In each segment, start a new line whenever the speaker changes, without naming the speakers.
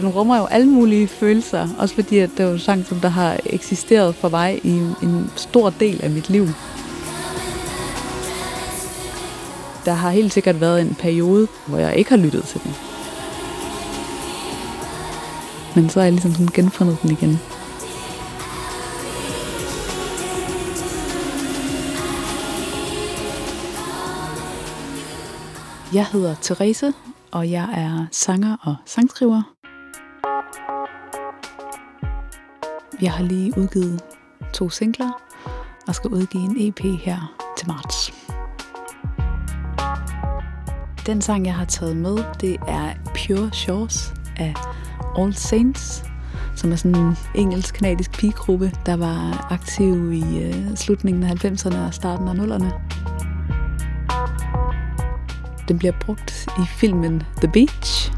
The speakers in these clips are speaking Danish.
Den rummer jo alle mulige følelser, også fordi at det er jo en sang, som der har eksisteret for mig i en, stor del af mit liv. Der har helt sikkert været en periode, hvor jeg ikke har lyttet til den. Men så har jeg ligesom sådan genfundet den igen. Jeg hedder Therese, og jeg er sanger og sangskriver. Jeg har lige udgivet to singler og skal udgive en EP her til marts. Den sang, jeg har taget med, det er Pure Shores af All Saints, som er sådan en engelsk-kanadisk pigegruppe, der var aktiv i øh, slutningen af 90'erne og starten af 0'erne. Den bliver brugt i filmen The Beach.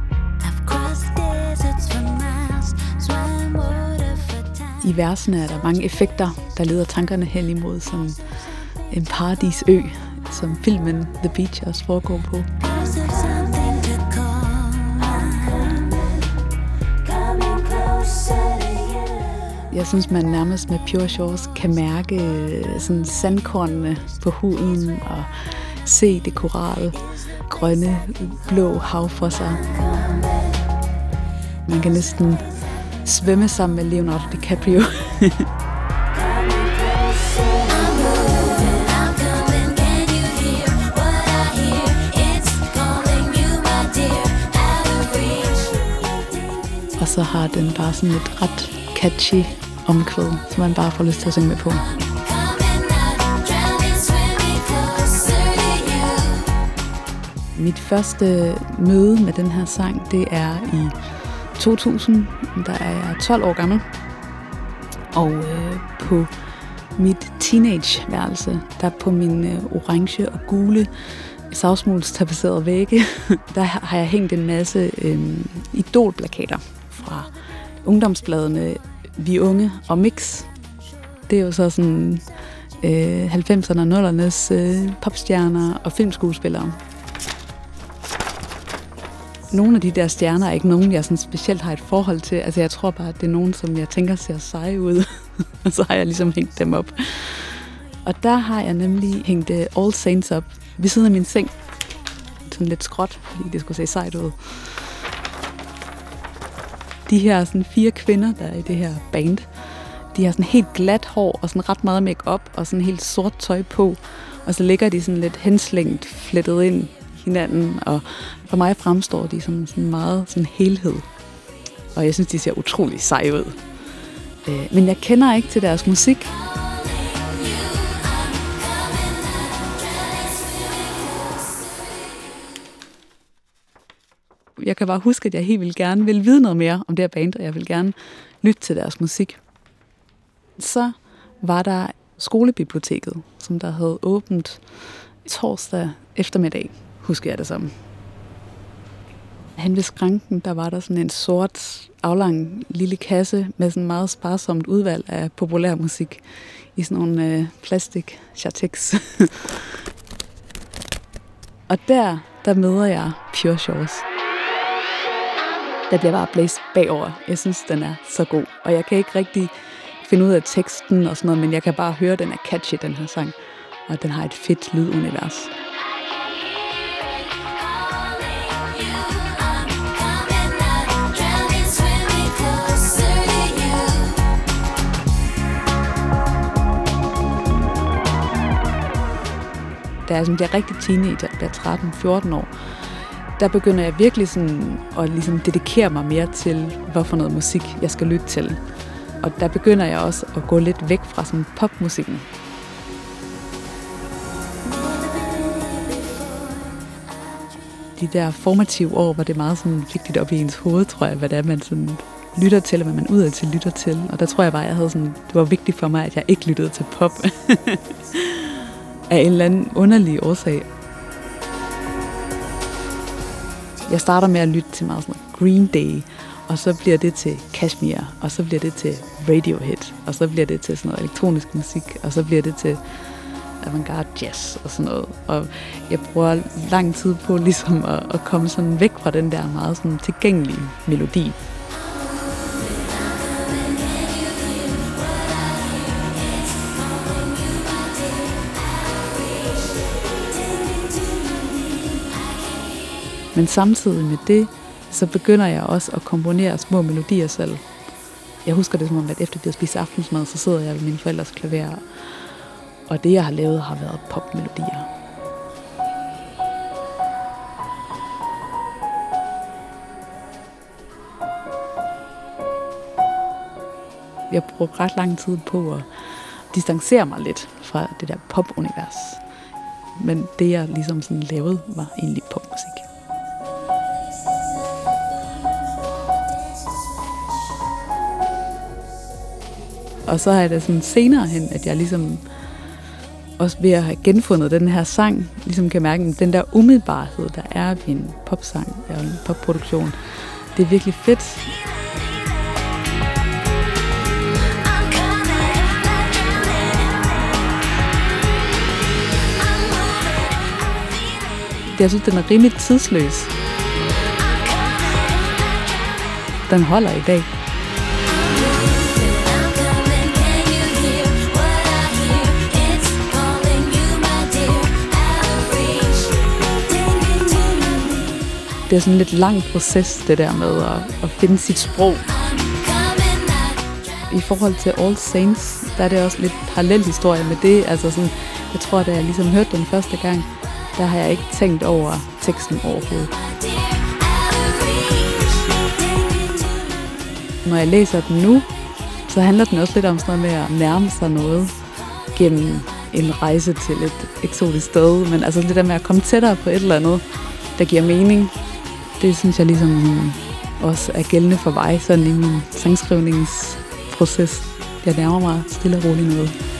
I versene er der mange effekter, der leder tankerne hen imod sådan en paradisø, som filmen The Beach også foregår på. Jeg synes, man nærmest med Pure Shores kan mærke øh, sådan sandkornene på huden og se det korale grønne, blå hav for sig. Man kan næsten svømme sammen med Leonardo DiCaprio. Og så har den bare sådan et ret catchy omkvæd, som man bare får lyst til at synge med på. Mit første møde med den her sang, det er i 2000. Der er jeg 12 år gammel. Og øh, på mit teenageværelse, der på min øh, orange og gule savsmulstapeserede vægge, der har jeg hængt en masse øh, idolplakater fra ungdomsbladene Vi Unge og Mix. Det er jo så sådan øh, 90'erne og 0'ernes øh, popstjerner og filmskuespillere nogle af de der stjerner er ikke nogen, jeg sådan specielt har et forhold til. Altså jeg tror bare, at det er nogen, som jeg tænker ser seje ud. og så har jeg ligesom hængt dem op. Og der har jeg nemlig hængt uh, All Saints op ved siden af min seng. Sådan lidt skråt, fordi det skulle se sejt ud. De her sådan fire kvinder, der er i det her band, de har sådan helt glat hår og sådan ret meget makeup og sådan helt sort tøj på. Og så ligger de sådan lidt henslængt, flettet ind hinanden, og for mig fremstår de som sådan meget sådan helhed. Og jeg synes, de ser utrolig seje ud. Øh, men jeg kender ikke til deres musik. Jeg kan bare huske, at jeg helt vil gerne vil vide noget mere om det her band, og jeg vil gerne lytte til deres musik. Så var der skolebiblioteket, som der havde åbent torsdag eftermiddag husker jeg det som. Han ved skranken, der var der sådan en sort, aflang lille kasse med sådan meget sparsomt udvalg af populær musik i sådan nogle øh, plastik chartex. og der, der møder jeg Pure Shores. Der bliver bare blæst bagover. Jeg synes, den er så god. Og jeg kan ikke rigtig finde ud af teksten og sådan noget, men jeg kan bare høre, at den er catchy, den her sang. Og den har et fedt lydunivers. Da jeg bliver rigtig teenager, bliver 13-14 år, der begynder jeg virkelig sådan at ligesom dedikere mig mere til, hvad for noget musik jeg skal lytte til. Og der begynder jeg også at gå lidt væk fra sådan popmusikken. De der formative år, hvor det er meget sådan vigtigt op i ens hoved, tror jeg, hvad det er, man sådan lytter til, og hvad man udad til lytter til. Og der tror jeg bare, jeg havde sådan, det var vigtigt for mig, at jeg ikke lyttede til pop. af en eller anden underlig årsag. Jeg starter med at lytte til meget sådan Green Day, og så bliver det til Kashmir, og så bliver det til Radiohead, og så bliver det til sådan noget elektronisk musik, og så bliver det til avantgarde jazz og sådan noget. Og jeg bruger lang tid på ligesom at, at komme sådan væk fra den der meget sådan tilgængelige melodi. Men samtidig med det, så begynder jeg også at komponere små melodier selv. Jeg husker det som om, at efter vi har spist aftensmad, så sidder jeg ved mine forældres klaver, og det jeg har lavet har været popmelodier. Jeg bruger ret lang tid på at distancere mig lidt fra det der popunivers. Men det jeg ligesom sådan lavede, var egentlig popmusik. Og så er det sådan senere hen, at jeg ligesom også ved at have genfundet den her sang, ligesom kan mærke, at den der umiddelbarhed, der er ved en popsang og en popproduktion, det er virkelig fedt. Jeg synes, den er rimelig tidsløs. Den holder i dag. Det er sådan en lidt lang proces, det der med at, at finde sit sprog. I forhold til All Saints, der er det også lidt parallel historie med det. Altså sådan, jeg tror, da jeg ligesom hørte den første gang, der har jeg ikke tænkt over teksten overhovedet. Når jeg læser den nu, så handler den også lidt om sådan noget med at nærme sig noget gennem en rejse til et eksotisk sted, men altså det der med at komme tættere på et eller andet, der giver mening, det synes jeg ligesom også er gældende for mig sådan i min sangskrivningsproces. Jeg nærmer mig stille og roligt noget.